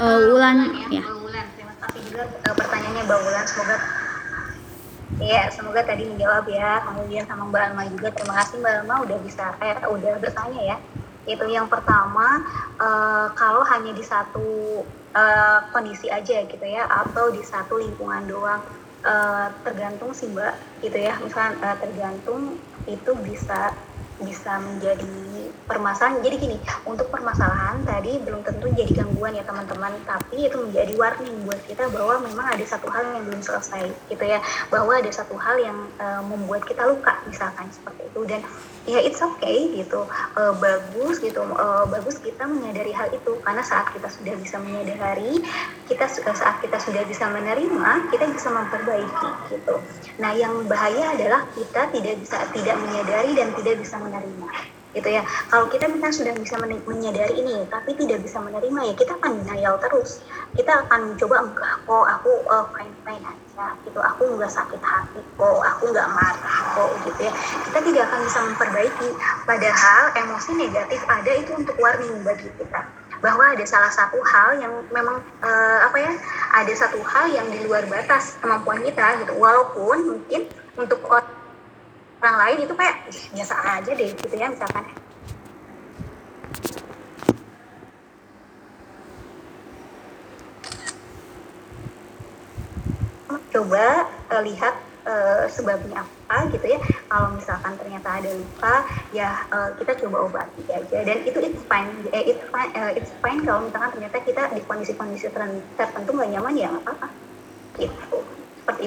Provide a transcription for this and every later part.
uh, Wulan ya. Wulan, terima kasih juga uh, pertanyaannya Mbak Wulan. Semoga Ya, semoga tadi menjawab ya. Kemudian sama Mbak Alma juga. Terima kasih Mbak Alma udah bisa eh udah bertanya ya. Itu yang pertama uh, kalau hanya di satu uh, kondisi aja gitu ya atau di satu lingkungan doang uh, tergantung sih Mbak gitu ya. Misalnya uh, tergantung itu bisa bisa menjadi permasalahan. Jadi gini, untuk permasalahan tadi belum tentu jadi gangguan ya teman-teman, tapi itu menjadi warning buat kita bahwa memang ada satu hal yang belum selesai gitu ya, bahwa ada satu hal yang uh, membuat kita luka misalkan seperti itu. Dan ya it's okay gitu. Uh, bagus gitu. Uh, bagus kita menyadari hal itu. Karena saat kita sudah bisa menyadari kita saat kita sudah bisa menerima kita bisa memperbaiki gitu. Nah yang bahaya adalah kita tidak bisa tidak menyadari dan tidak bisa menerima gitu ya. Kalau kita misalnya sudah bisa menyadari ini tapi tidak bisa menerima ya kita akan denial terus. Kita akan coba enggak kok aku uh, fine fine aja gitu. Aku nggak sakit hati kok aku nggak marah kok gitu ya. Kita tidak akan bisa memperbaiki. Padahal emosi negatif ada itu untuk warning bagi kita bahwa ada salah satu hal yang memang uh, apa ya ada satu hal yang di luar batas kemampuan kita gitu. Walaupun mungkin untuk orang lain itu kayak biasa aja deh gitu ya misalkan. Coba uh, lihat uh, sebabnya apa gitu ya. Kalau misalkan ternyata ada luka ya uh, kita coba obati aja. Dan itu it's fine eh, it's fine uh, fine kalau misalkan ternyata kita di kondisi-kondisi tertentu nggak nyaman ya nggak apa-apa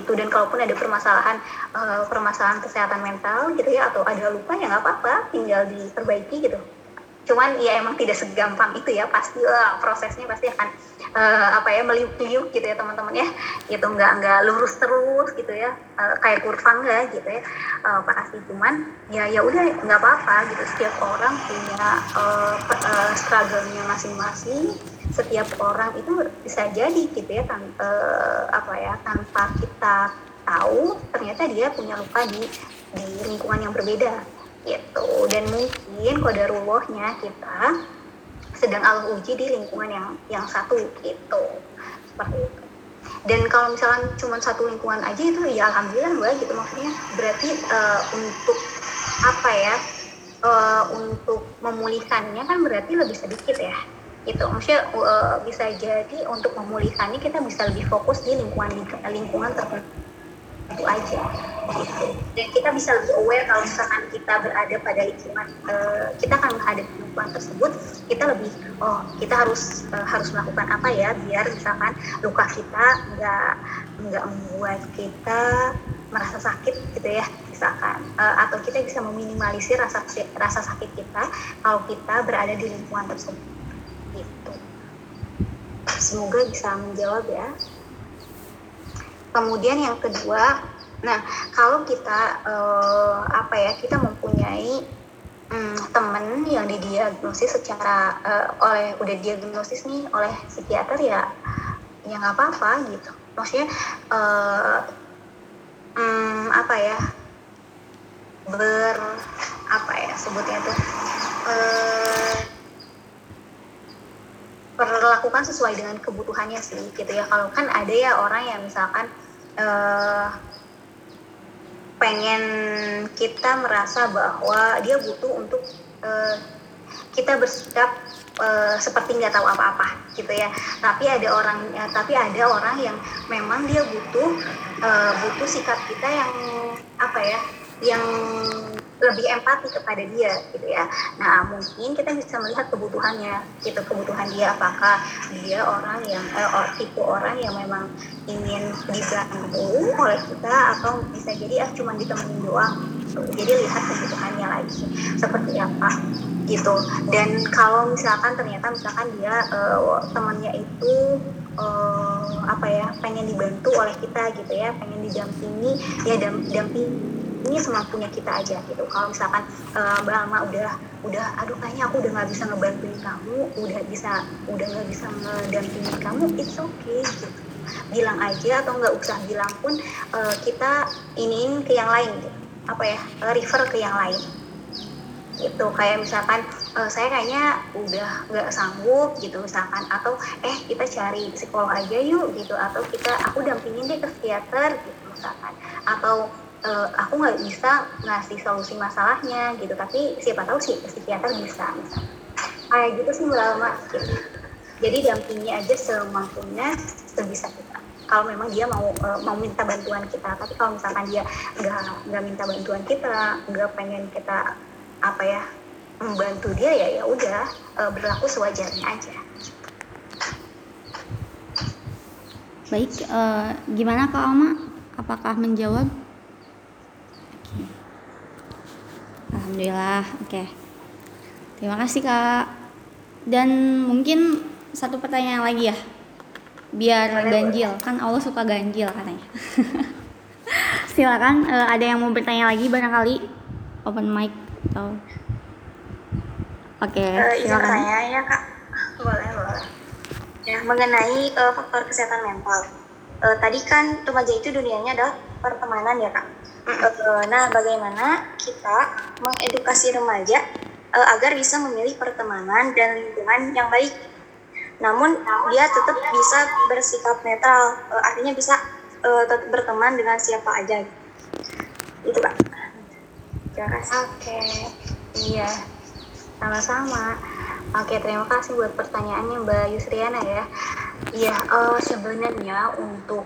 itu dan kalaupun ada permasalahan uh, permasalahan kesehatan mental gitu ya atau ada luka ya nggak apa-apa tinggal diperbaiki gitu. Cuman ya emang tidak segampang itu ya pasti uh, prosesnya pasti akan uh, apa ya meliuk-liuk gitu ya teman-teman ya. Gitu nggak nggak lurus terus gitu ya uh, kayak kurva enggak gitu ya. Uh, pasti. Cuman ya ya udah nggak apa-apa gitu. Setiap orang punya uh, uh, struggle-nya masing-masing setiap orang itu bisa jadi gitu ya tanpa apa ya tanpa kita tahu ternyata dia punya luka di di lingkungan yang berbeda gitu. Dan mungkin kodarullahnya kita sedang Allah uji di lingkungan yang yang satu gitu. Seperti itu. Dan kalau misalnya cuma satu lingkungan aja itu ya alhamdulillah mbak gitu. Maksudnya berarti uh, untuk apa ya uh, untuk memulihkannya kan berarti lebih sedikit ya. Itu maksudnya uh, bisa jadi untuk memulihkannya kita bisa lebih fokus di lingkungan lingkungan tertentu aja gitu. Dan kita bisa lebih aware kalau misalkan kita berada pada lingkungan uh, kita akan menghadapi lingkungan tersebut kita lebih oh kita harus uh, harus melakukan apa ya biar misalkan luka kita nggak nggak membuat kita merasa sakit gitu ya misalkan uh, atau kita bisa meminimalisir rasa rasa sakit kita kalau kita berada di lingkungan tersebut. Gitu. Semoga bisa menjawab ya. Kemudian yang kedua nah kalau kita uh, apa ya kita mempunyai um, teman yang didiagnosis secara uh, oleh udah diagnosis nih oleh psikiater ya ya nggak apa-apa gitu. Maksudnya uh, um, apa ya? Ber apa ya sebutnya tuh uh, perlakukan sesuai dengan kebutuhannya sih gitu ya. Kalau kan ada ya orang yang misalkan uh, pengen kita merasa bahwa dia butuh untuk uh, kita bersikap uh, seperti nggak tahu apa-apa gitu ya tapi ada orang ya, tapi ada orang yang memang dia butuh uh, butuh sikap kita yang apa ya yang lebih empati kepada dia gitu ya. Nah mungkin kita bisa melihat kebutuhannya, gitu kebutuhan dia apakah dia orang yang eh, or, tipe orang yang memang ingin dibantu oleh kita atau bisa jadi ah cuma ditemenin doang. Jadi lihat kebutuhannya lagi seperti apa gitu. Dan kalau misalkan ternyata misalkan dia uh, temannya itu uh, apa ya pengen dibantu oleh kita gitu ya, pengen didampingi ya dampingi ini semampunya kita aja gitu. Kalau misalkan uh, mbak Alma udah udah aduh kayaknya aku udah nggak bisa ngebantuin kamu udah bisa udah nggak bisa ngedampingin kamu it's okay gitu. Bilang aja atau nggak usah bilang pun uh, kita iniin ke yang lain gitu. Apa ya refer ke yang lain gitu. Kayak misalkan uh, saya kayaknya udah nggak sanggup gitu misalkan. Atau eh kita cari psikolog aja yuk gitu. Atau kita aku dampingin deh ke psikiater gitu misalkan. Atau uh, aku nggak bisa ngasih solusi masalahnya gitu. Tapi siapa tahu sih psikiater bisa misalkan. Kayak gitu sih lama gitu. jadi dampingi aja semampunya sebisa kita. Kalau memang dia mau uh, mau minta bantuan kita. Tapi kalau misalkan dia nggak nggak minta bantuan kita nggak pengen kita apa ya membantu dia ya ya udah uh, berlaku sewajarnya aja. Baik uh, gimana kak Oma apakah menjawab? Okay. alhamdulillah oke. Okay. terima kasih kak. Dan mungkin satu pertanyaan lagi ya biar ganjil. Kan Allah suka ganjil katanya. Silakan uh, ada yang mau bertanya lagi barangkali? Open mic atau oke okay, uh, eh, silakan. saya ya kak. Boleh boleh. Ya mengenai uh, faktor kesehatan mental. Uh, tadi kan remaja itu dunianya adalah pertemanan ya kak. Uh, nah bagaimana kita mengedukasi remaja uh, agar bisa memilih pertemanan dan lingkungan yang baik? Namun dia tetap bisa bersikap netral uh, artinya bisa uh, tetap berteman dengan siapa aja. Itu pak terima oke. Okay. iya. Sama-sama. Oke terima kasih buat pertanyaannya mbak Yusriana ya. Iya uh, sebenarnya untuk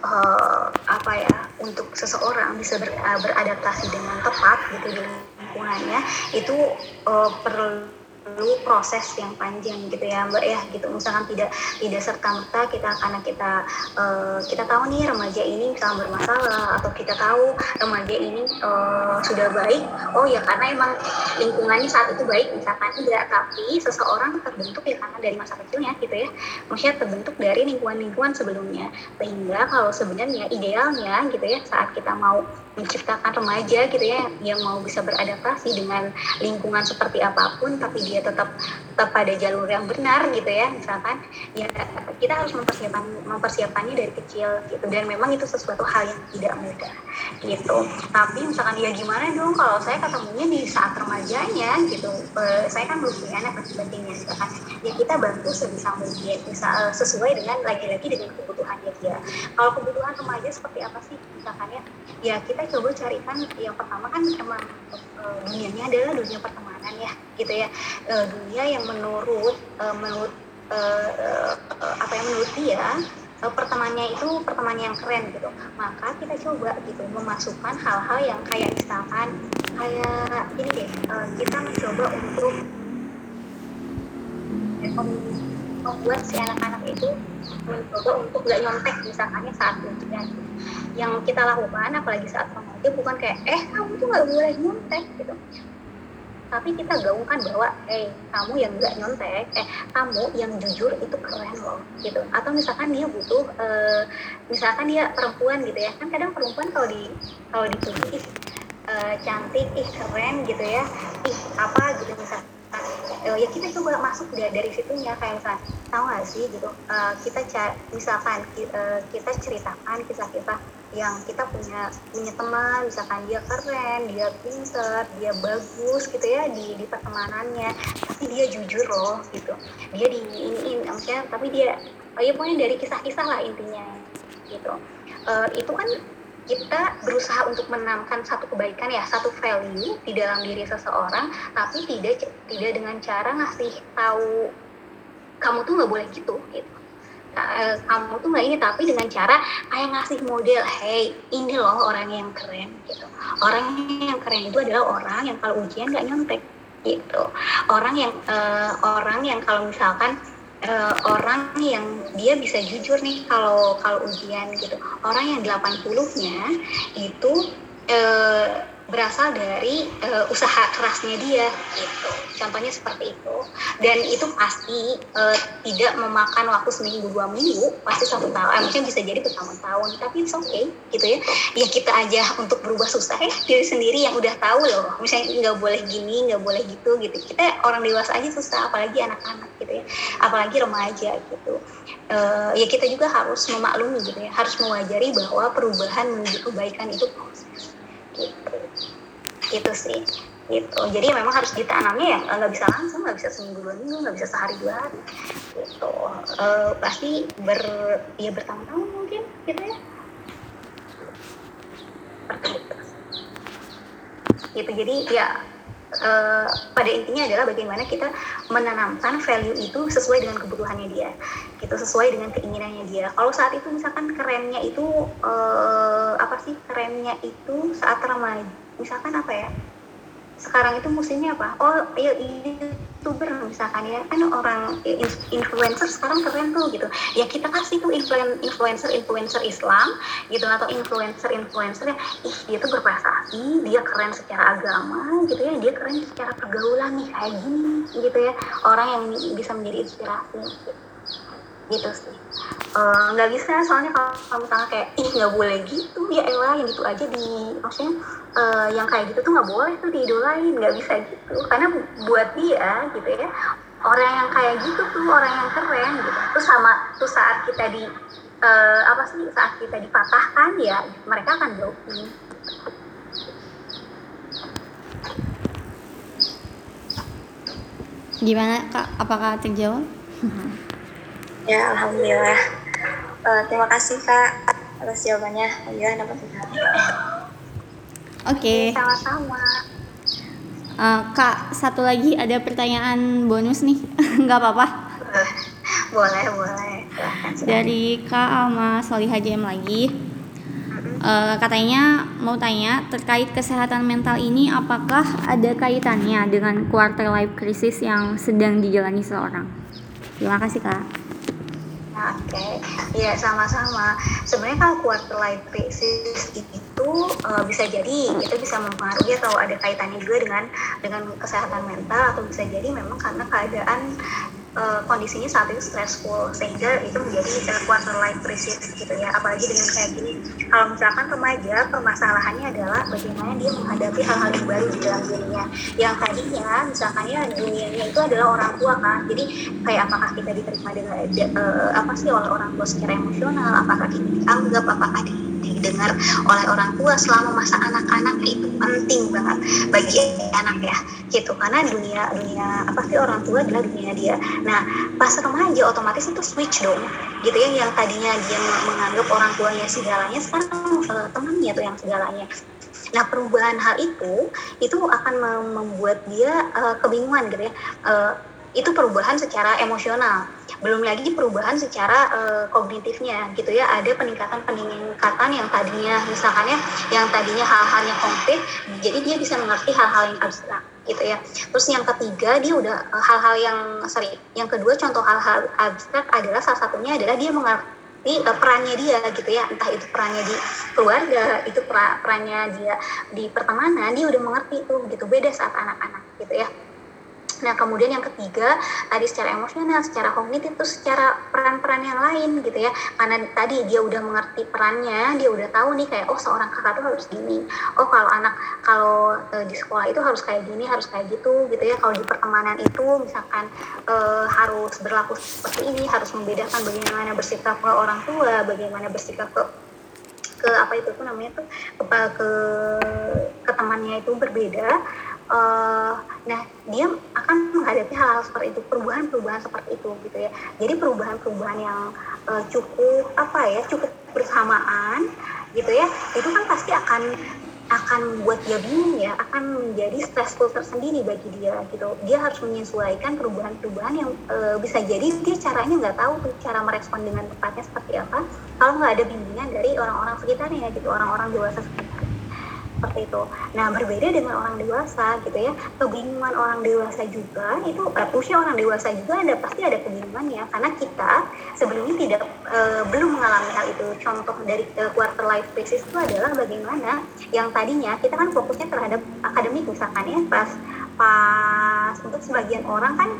uh, apa ya untuk seseorang bisa ber, uh, beradaptasi dengan tepat gitu di lingkungannya itu uh, perlu perlu proses yang panjang gitu ya mbak ya. Gitu misalkan tidak tidak serta merta kita karena kita uh, kita tahu nih remaja ini misalnya bermasalah atau kita tahu remaja ini uh, sudah baik. Oh ya karena emang lingkungannya saat itu baik misalkan tidak. Tapi seseorang terbentuk ya karena dari masa kecilnya gitu ya. Maksudnya terbentuk dari lingkungan-lingkungan sebelumnya. Sehingga kalau sebenarnya idealnya gitu ya saat kita mau menciptakan remaja gitu ya yang mau bisa beradaptasi dengan lingkungan seperti apa pun tapi dia tetap tetap pada jalur yang benar gitu ya misalkan. Ya kita harus mempersiapkan mempersiapkannya dari kecil gitu. Dan memang itu sesuatu hal yang tidak mudah gitu. Tapi misalkan ya gimana dong kalau saya ketemunya di saat remajanya gitu e, saya kan belum punya anak sebagainya misalkan ya kita bantu sebisa mungkin bisa e, sesuai dengan lagi-lagi dengan kebutuhannya dia. Kalau kebutuhan remaja seperti apa sih misalkan ya? Ya kita coba carikan yang pertama kan emang e, dunianya adalah dunia pertemanan ya gitu ya. E, dunia yang menurut e, menurut e, apa yang menurut dia pertemanannya itu pertemanan yang keren gitu. Maka kita coba gitu memasukkan hal-hal yang kayak misalkan kayak ini deh e, kita mencoba untuk membuat si anak-anak itu mencoba untuk gak nyontek misalkannya saat ujian. Yang kita lakukan apalagi saat remaja bukan kayak eh kamu tuh nggak boleh nyontek gitu tapi kita gaungkan bahwa eh kamu yang nggak nyontek eh kamu yang jujur itu keren loh gitu. Atau misalkan dia butuh uh, misalkan dia perempuan gitu ya. Kan kadang perempuan kalau di kalau dipuji uh, cantik ih keren gitu ya. Ih apa gitu misalkan. Uh, ya kita coba masuk dari, dari situnya. Kayak misalnya tahu gak sih gitu uh, kita misalkan uh, kita ceritakan kisah-kisah yang kita punya punya teman misalkan dia keren dia pinter dia bagus gitu ya di di pertemanannya. Tapi dia jujur loh gitu. Dia di ini maksudnya tapi dia oh ya pokoknya dari kisah-kisah lah intinya gitu. Uh, itu kan kita berusaha untuk menanamkan satu kebaikan ya satu value di dalam diri seseorang tapi tidak tidak dengan cara ngasih tahu kamu tuh nggak boleh gitu gitu kamu tuh nggak ini tapi dengan cara kayak ngasih model hey ini loh orang yang keren gitu orang yang keren itu adalah orang yang kalau ujian nggak nyontek gitu orang yang uh, orang yang kalau misalkan uh, orang yang dia bisa jujur nih kalau kalau ujian gitu. Orang yang 80-nya itu uh, berasal dari uh, usaha kerasnya dia gitu. Contohnya seperti itu. Dan itu pasti uh, tidak memakan waktu seminggu dua minggu pasti satu tahun eh, mungkin bisa jadi bertahun-tahun tapi it's okay gitu ya. Ya kita aja untuk berubah susah ya diri sendiri yang udah tahu loh. Misalnya nggak boleh gini nggak boleh gitu gitu. Kita orang dewasa aja susah apalagi anak-anak gitu ya. Apalagi remaja gitu. Uh, ya kita juga harus memaklumi gitu ya. Harus mewajari bahwa perubahan menuju kebaikan itu proses gitu sih. Gitu. Jadi memang harus ditanamnya ya nggak bisa langsung nggak bisa seminggu dua minggu nggak bisa sehari dua hari. Gitu. Uh, pasti ber ya bertahun-tahun mungkin gitu ya. Gitu. Jadi ya uh, pada intinya adalah bagaimana kita menanamkan value itu sesuai dengan kebutuhannya dia gitu sesuai dengan keinginannya dia. Kalau saat itu misalkan kerennya itu uh, apa sih kerennya itu saat remaja misalkan apa ya? Sekarang itu musimnya apa? Oh, iya youtuber misalkan ya kan orang influencer sekarang keren tuh gitu. Ya kita kasih tuh influencer influencer Islam gitu atau influencer influencer ya, ih dia tuh berprestasi, dia keren secara agama gitu ya, dia keren secara pergaulan nih kayak gini gitu ya. Orang yang bisa menjadi inspirasi. Gitu gitu sih. Eh, nggak uh, bisa soalnya kalau, misalnya kayak ih nggak boleh gitu. Ya elah yang gitu aja di maksudnya uh, yang kayak gitu tuh nggak boleh tuh diidolain nggak bisa gitu. Karena buat dia gitu ya orang yang kayak gitu tuh orang yang keren gitu. Terus sama tuh saat kita di uh, apa sih saat kita dipatahkan ya mereka akan joking gimana kak? Apakah terjawab Ya, alhamdulillah. Uh, terima kasih Kak atas jawabannya. Alhamdulillah dapat Oke. Okay. Sama-sama. Uh, Kak, satu lagi ada pertanyaan bonus nih. Nggak apa-apa? boleh, boleh. Dari Kak Alma Solihah JM lagi. Uh, katanya mau tanya terkait kesehatan mental ini apakah ada kaitannya dengan quarter life crisis yang sedang dijalani seorang? Terima kasih Kak. Oke, okay. ya sama-sama. Sebenarnya kalau quarter life crisis itu uh, bisa jadi itu bisa mempengaruhi atau ada kaitannya juga dengan dengan kesehatan mental atau bisa jadi memang karena keadaan uh, kondisinya saat itu stressful sehingga itu menjadi quarter life crisis gitu ya. Apalagi dengan kayak gini. Kalau misalkan remaja permasalahannya adalah bagaimana dia menghadapi hal-hal yang baru di dalam dunia yang tadinya misalkan ya dunianya itu adalah orang tua kan jadi kayak apakah kita diterima dengan uh, apa sih oleh orang tua secara emosional? Apakah kita dianggap? Apakah di didengar oleh orang tua selama masa anak-anak itu penting banget bagi anak ya gitu. Karena dunia dunia apa sih orang tua adalah dunia dia. Nah pas remaja otomatis itu switch dong gitu ya yang tadinya dia menganggap orang tuanya segalanya sekarang temannya tuh yang segalanya. Nah perubahan hal itu itu akan membuat dia uh, kebingungan gitu ya. Uh, itu perubahan secara emosional belum lagi perubahan secara uh, kognitifnya gitu ya. Ada peningkatan peningkatan yang tadinya misalkan ya yang tadinya hal-halnya konkret jadi dia bisa mengerti hal-hal yang abstrak gitu ya. Terus yang ketiga dia udah eh, hal-hal yang sorry yang kedua contoh hal-hal abstrak adalah salah satunya adalah dia mengerti uh, perannya dia gitu ya. Entah itu perannya di keluarga itu perannya dia di pertemanan dia udah mengerti tuh gitu. Beda saat anak-anak gitu ya Nah, kemudian yang ketiga, tadi secara emosional, secara kognitif, itu secara peran-peran yang lain gitu ya. Karena tadi dia udah mengerti perannya, dia udah tahu nih kayak, oh seorang kakak tuh harus gini. Oh kalau anak, kalau e, di sekolah itu harus kayak gini, harus kayak gitu gitu ya. Kalau di pertemanan itu misalkan e, harus berlaku seperti ini, harus membedakan bagaimana bersikap ke orang tua, bagaimana bersikap ke ke apa itu tuh namanya tuh ke ke, ke temannya itu berbeda uh, nah dia akan menghadapi hal-hal seperti itu perubahan-perubahan seperti itu gitu ya. Jadi perubahan-perubahan yang uh, cukup apa ya cukup bersamaan gitu ya itu kan pasti akan akan membuat dia bingung ya akan menjadi stressful tersendiri bagi dia gitu. Dia harus menyesuaikan perubahan-perubahan yang e, bisa jadi dia caranya nggak tahu cara merespon dengan tepatnya seperti apa kalau nggak ada bimbingan dari orang-orang sekitarnya gitu orang-orang dewasa sekitar seperti itu. Nah berbeda dengan orang dewasa gitu ya, kebingungan orang dewasa juga itu uh, usia orang dewasa juga ada pasti ada kebingungan ya karena kita sebelumnya tidak uh, belum mengalami hal itu. Contoh dari uh, quarter life crisis itu adalah bagaimana yang tadinya kita kan fokusnya terhadap akademik misalkan ya pas pas untuk sebagian orang kan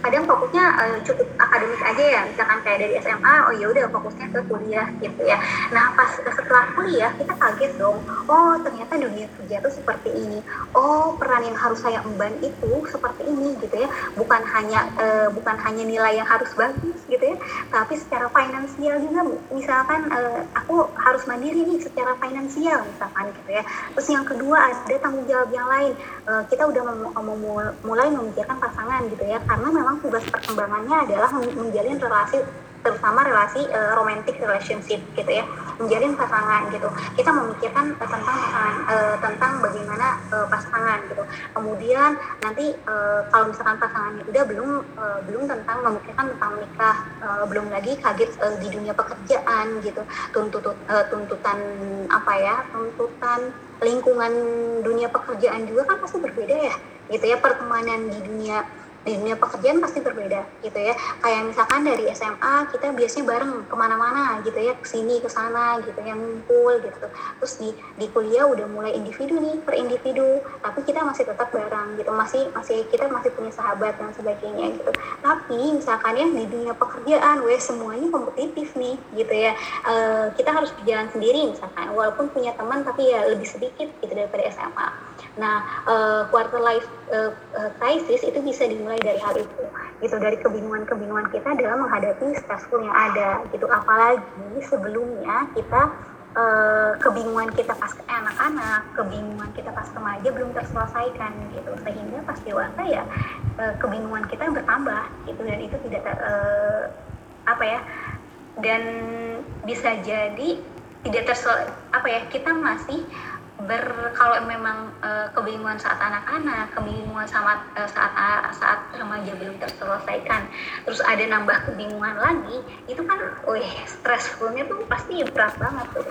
kadang fokusnya uh, cukup akademik aja ya misalkan kayak dari SMA oh ya udah fokusnya ke kuliah gitu ya. Nah pas setelah kuliah kita kaget dong oh ternyata dunia kerja tuh seperti ini. Oh peran yang harus saya emban itu seperti ini gitu ya. Bukan hanya uh, bukan hanya nilai yang harus bagus gitu ya tapi secara finansial juga. Misalkan uh, aku harus mandiri nih secara finansial misalkan gitu ya. Terus yang kedua ada tanggung jawab yang lain. Uh, kita udah mem mulai memikirkan pasangan gitu ya. Karena memang tugas perkembangannya adalah menjalin relasi terutama relasi uh, romantic relationship gitu ya. Menjalin pasangan gitu. Kita memikirkan uh, tentang pasangan uh, tentang bagaimana uh, pasangan gitu. Kemudian nanti uh, kalau misalkan pasangannya udah belum uh, belum tentang memikirkan tentang menikah uh, belum lagi kaget uh, di dunia pekerjaan gitu. Tuntut uh, tuntutan apa ya tuntutan lingkungan dunia pekerjaan juga kan pasti berbeda ya gitu ya pertemanan di dunia di dunia pekerjaan pasti berbeda gitu ya. Kayak misalkan dari SMA kita biasanya bareng ke mana-mana gitu ya ke sini ke sana gitu yang ngumpul gitu. Terus di di kuliah udah mulai individu nih per individu tapi kita masih tetap bareng gitu. Masih masih kita masih punya sahabat dan sebagainya gitu. Tapi misalkan ya di dunia pekerjaan weh semuanya kompetitif nih gitu ya. E, kita harus berjalan sendiri misalkan. Walaupun punya teman tapi ya lebih sedikit gitu daripada SMA nah e, quarter life e, crisis itu bisa dimulai mulai dari hal itu gitu dari kebingungan-kebingungan kita dalam menghadapi stressful yang ada gitu. Apalagi sebelumnya kita uh, kebingungan kita pas ke anak-anak kebingungan kita pas remaja belum terselesaikan gitu. Sehingga pas dewasa ya uh, kebingungan kita bertambah gitu dan itu tidak uh, apa ya dan bisa jadi tidak tersel apa ya kita masih ber kalau memang uh, kebingungan saat anak-anak, kebingungan sama uh, saat saat remaja belum terselesaikan, terus ada nambah kebingungan lagi, itu kan, wih stressfulnya tuh pasti berat banget tuh.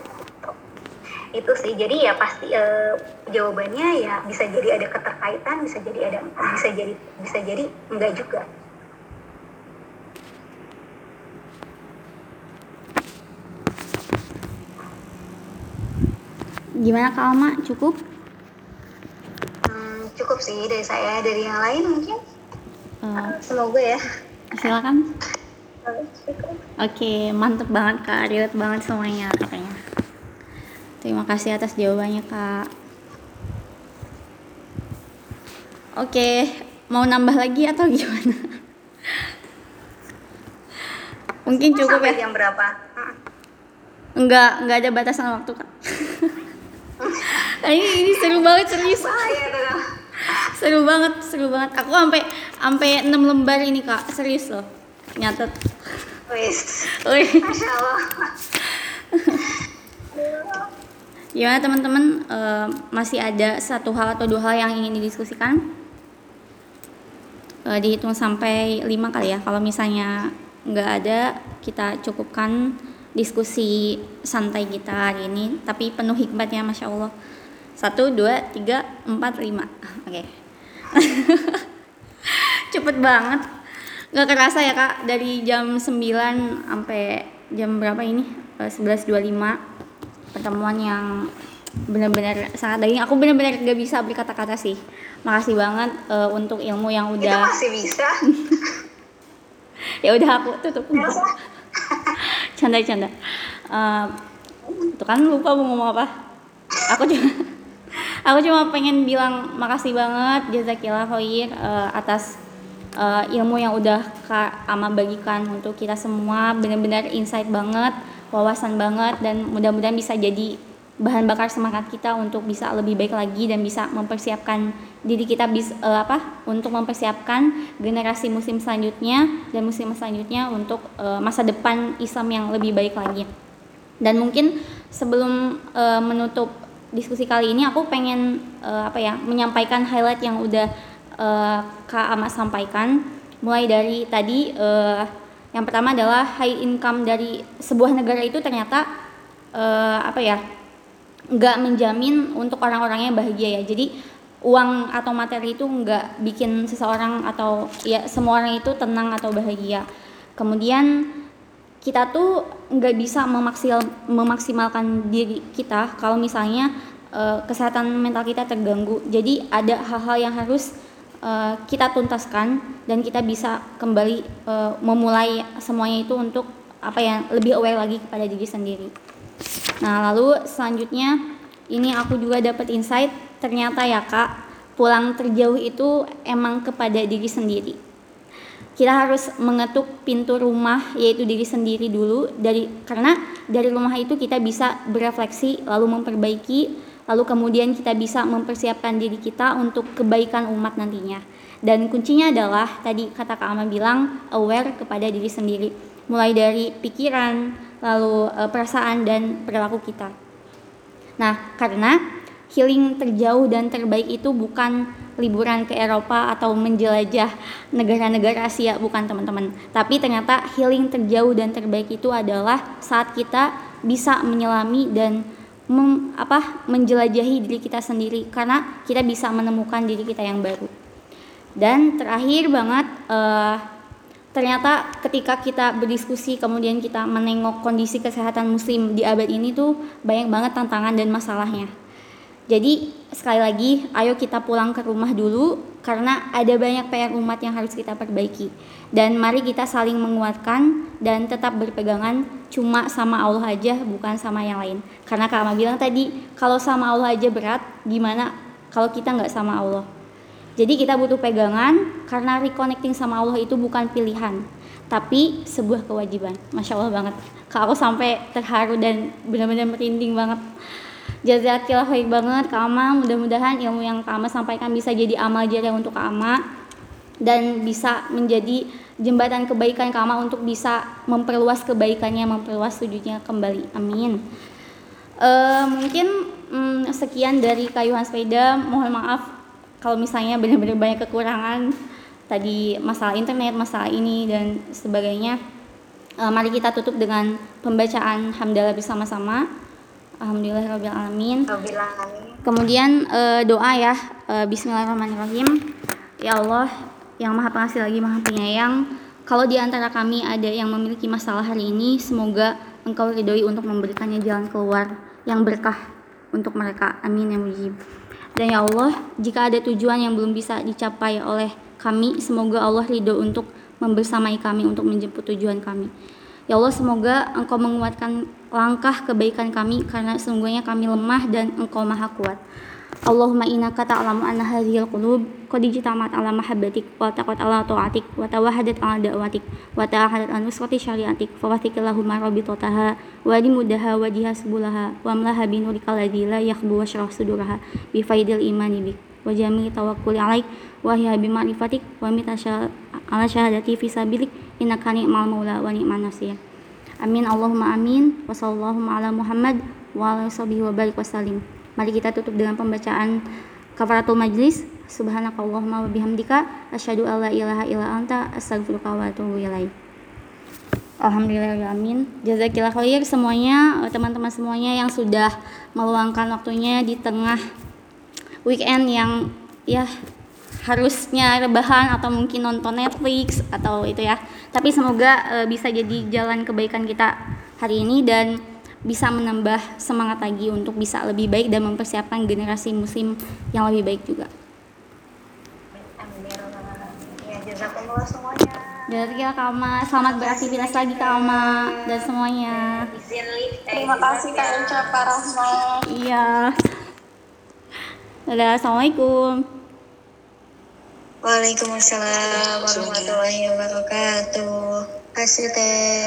Itu sih, jadi ya pasti uh, jawabannya ya bisa jadi ada keterkaitan, bisa jadi ada, bisa jadi bisa jadi enggak juga. Gimana Kak Alma? Cukup? Hmm, cukup sih dari saya. Dari yang lain mungkin? Uh, Semoga ya. Silakan. Oke, okay, mantep banget Kak. Relate banget semuanya katanya. Terima kasih atas jawabannya Kak. Oke, okay, mau nambah lagi atau gimana? Mungkin cukup Sampai ya. jam berapa? Enggak, enggak ada batasan waktu kak. Ini ini seru banget serius. Seru banget seru banget. Aku sampai sampai enam lembar ini kak. Serius loh. Nyatet. Wis. Masya allah. Gimana teman-teman? Uh, masih ada satu hal atau dua hal yang ingin didiskusikan? Uh, dihitung sampai lima kali ya. Kalau misalnya nggak ada kita cukupkan diskusi santai kita hari ini tapi penuh hikmatnya masya allah satu dua tiga empat lima. Oke. Okay. cepet banget. Nggak kerasa ya kak dari jam 9 sampai jam berapa ini? 11.25 eh, pertemuan yang benar-benar sangat daging aku benar-benar gak bisa beri kata-kata sih. Makasih banget uh, untuk ilmu yang udah itu masih bisa. Ya udah aku tutup. Canda-canda uh, tuh kan lupa mau ngomong apa. Aku cuma aku cuma pengen bilang makasih banget jazakillah khair uh, atas uh, ilmu yang udah Kak Ama bagikan untuk kita semua benar-benar insight banget wawasan banget dan mudah-mudahan bisa jadi bahan bakar semangat kita untuk bisa lebih baik lagi dan bisa mempersiapkan diri kita bis uh, apa untuk mempersiapkan generasi muslim selanjutnya dan muslim selanjutnya untuk uh, masa depan Islam yang lebih baik lagi. Dan mungkin sebelum uh, menutup diskusi kali ini aku pengen uh, apa ya menyampaikan highlight yang udah uh, Kak Ahmad sampaikan. Mulai dari tadi uh, yang pertama adalah high income dari sebuah negara itu ternyata uh, apa ya nggak menjamin untuk orang-orangnya bahagia ya. Jadi uang atau materi itu nggak bikin seseorang atau ya semua orang itu tenang atau bahagia. Kemudian kita tuh nggak bisa memaksil, memaksimalkan diri kita kalau misalnya uh, kesehatan mental kita terganggu jadi ada hal-hal yang harus uh, kita tuntaskan dan kita bisa kembali uh, memulai semuanya itu untuk apa ya lebih aware lagi kepada diri sendiri. Nah lalu selanjutnya ini aku juga dapat insight ternyata ya kak pulang terjauh itu emang kepada diri sendiri. Kita harus mengetuk pintu rumah yaitu diri sendiri dulu dari karena dari rumah itu kita bisa berefleksi lalu memperbaiki lalu kemudian kita bisa mempersiapkan diri kita untuk kebaikan umat nantinya. Dan kuncinya adalah tadi kata Kak Ama bilang aware kepada diri sendiri mulai dari pikiran, lalu e, perasaan dan perilaku kita. Nah, karena healing terjauh dan terbaik itu bukan liburan ke Eropa atau menjelajah negara-negara Asia, bukan teman-teman. Tapi ternyata healing terjauh dan terbaik itu adalah saat kita bisa menyelami dan mem, apa menjelajahi diri kita sendiri karena kita bisa menemukan diri kita yang baru. Dan terakhir banget uh, ternyata ketika kita berdiskusi kemudian kita menengok kondisi kesehatan muslim di abad ini tuh banyak banget tantangan dan masalahnya. Jadi sekali lagi ayo kita pulang ke rumah dulu karena ada banyak PR umat yang harus kita perbaiki. Dan mari kita saling menguatkan dan tetap berpegangan cuma sama Allah aja bukan sama yang lain. Karena Kak Ama bilang tadi kalau sama Allah aja berat gimana kalau kita nggak sama Allah. Jadi kita butuh pegangan karena reconnecting sama Allah itu bukan pilihan, tapi sebuah kewajiban. Masya Allah banget. Kalau sampai terharu dan benar-benar merinding banget. Jazakillah baik banget Kak Ama. Mudah-mudahan ilmu yang Kak Ama sampaikan bisa jadi amal jariah untuk Kak Ama dan bisa menjadi jembatan kebaikan Kak Ama untuk bisa memperluas kebaikannya, memperluas sujudnya kembali. Amin. Uh, mungkin um, sekian dari Kayuhan Sepeda. Mohon maaf kalau misalnya benar-benar banyak kekurangan tadi masalah internet, masalah ini dan sebagainya, uh, mari kita tutup dengan pembacaan hamdalah bersama-sama. Alhamdulillahirobbilalamin. Kemudian uh, doa ya, uh, Bismillahirrahmanirrahim. Ya Allah, yang Maha Pengasih lagi Maha Penyayang. Kalau di antara kami ada yang memiliki masalah hari ini, semoga Engkau ridhoi untuk memberikannya jalan keluar yang berkah untuk mereka. Amin ya mujib. Dan ya Allah, jika ada tujuan yang belum bisa dicapai oleh kami, semoga Allah ridho untuk membersamai kami untuk menjemput tujuan kami. Ya Allah, semoga Engkau menguatkan langkah kebaikan kami karena sesungguhnya kami lemah dan Engkau maha kuat. Allahumma innaka ta'lamu anna hadhil qulub qad ijtamat ala mahabbatik wa taqat ala ta'atik wa tawahadat ala da'watik wa ta'ahadat an nusrati syariatik fa wathik lahumma rabitataha wa limudaha wa jihasbulaha wa amlaha bi nurika alladhi la yakhbu wa syrah suduraha bi faidil imani bik wa jami tawakkuli alaik wa hiya bi ma'rifatik wa mita ala syahadati fi sabilik innaka ni'mal maula wa ni'man nasir amin Allahumma amin wa sallallahu ala Muhammad wa ala sahbihi wa barik wa salim Mari kita tutup dengan pembacaan kafaratul majlis. Subhanakallahumma wa bihamdika asyhadu alla ilaha illa anta astaghfiruka wa atubu ilaik. Alhamdulillahirrahmanirrahim. Jazakillah khair semuanya, eh, teman-teman semuanya yang sudah meluangkan waktunya di tengah weekend yang ya harusnya rebahan atau mungkin nonton Netflix atau itu ya. Tapi semoga e, bisa jadi jalan kebaikan kita hari ini dan bisa menambah semangat lagi untuk bisa lebih baik dan mempersiapkan generasi muslim yang lebih baik juga. Ya, jazakumullah semuanya. Jadi ya Kama, selamat beraktivitas lagi Kama dan semuanya. Terima kasih Kak Eca Pak Rahma. Iya. Dadah, Assalamualaikum. Waalaikumsalam warahmatullahi wabarakatuh. Kasih teh.